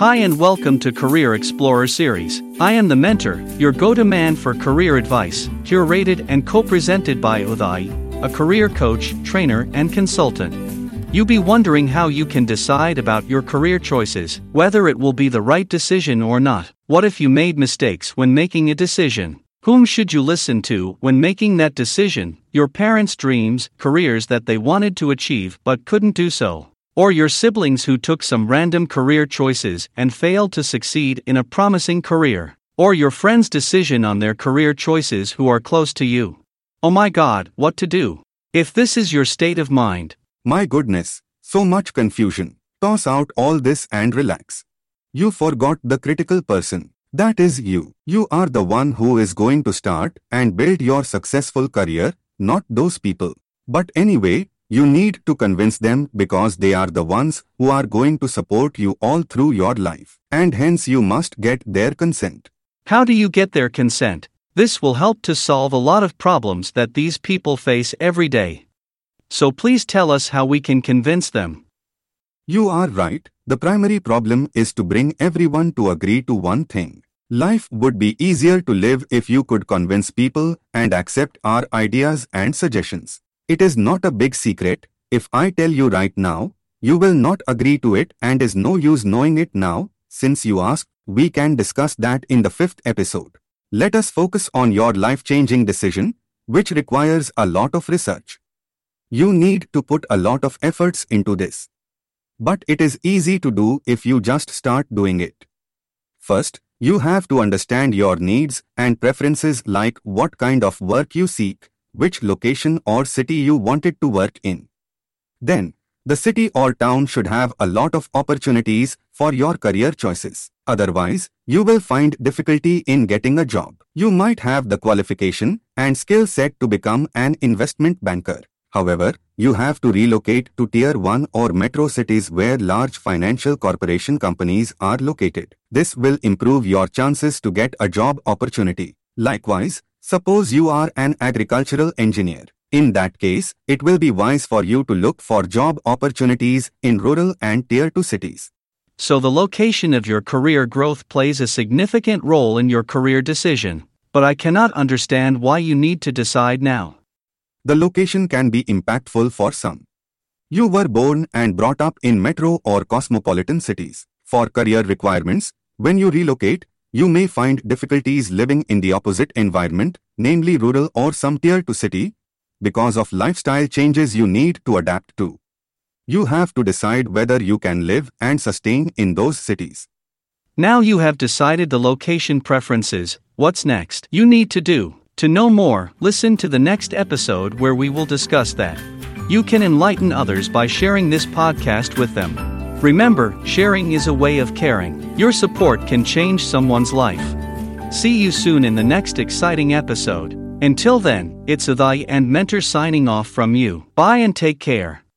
Hi and welcome to Career Explorer series. I am the mentor, your go-to man for career advice, curated and co-presented by Uday, a career coach, trainer, and consultant. You be wondering how you can decide about your career choices, whether it will be the right decision or not. What if you made mistakes when making a decision? Whom should you listen to when making that decision? Your parents' dreams, careers that they wanted to achieve but couldn't do so. Or your siblings who took some random career choices and failed to succeed in a promising career. Or your friend's decision on their career choices who are close to you. Oh my god, what to do? If this is your state of mind, My goodness, so much confusion. Toss out all this and relax. You forgot the critical person. That is you. You are the one who is going to start and build your successful career, not those people. But anyway, you need to convince them because they are the ones who are going to support you all through your life. And hence you must get their consent. how do you get their consent? This will help to solve a lot of problems that these people face every day. So please tell us how we can convince them. You are right, the primary problem is to bring everyone to agree to one thing. Life would be easier to live if you could convince people and accept our ideas and suggestions. It is not a big secret, if I tell you right now, you will not agree to it and is no use knowing it now, since you asked, we can discuss that in the fifth episode. Let us focus on your life-changing decision, which requires a lot of research. You need to put a lot of efforts into this. But it is easy to do if you just start doing it. First, you have to understand your needs and preferences like what kind of work you seek, which location or city you wanted to work in. Then, the city or town should have a lot of opportunities for your career choices. Otherwise, you will find difficulty in getting a job. You might have the qualification and skill set to become an investment banker. However, you have to relocate to tier 1 or metro cities where large financial corporation companies are located. This will improve your chances to get a job opportunity. Likewise, suppose you are an agricultural engineer. In that case, it will be wise for you to look for job opportunities in rural and tier 2 cities. So the location of your career growth plays a significant role in your career decision. But I cannot understand why you need to decide now. The location can be impactful for some. You were born and brought up in metro or cosmopolitan cities. For career requirements, when you relocate, you may find difficulties living in the opposite environment, namely rural or some tier 2 city, because of lifestyle changes you need to adapt to. You have to decide whether you can live and sustain in those cities. Now you have decided the location preferences, what's next? You need to do. To know more, listen to the next episode where we will discuss that. You can enlighten others by sharing this podcast with them. Remember, sharing is a way of caring. Your support can change someone's life. See you soon in the next exciting episode. Until then, it's Uday and Mentor signing off from you. Bye and take care.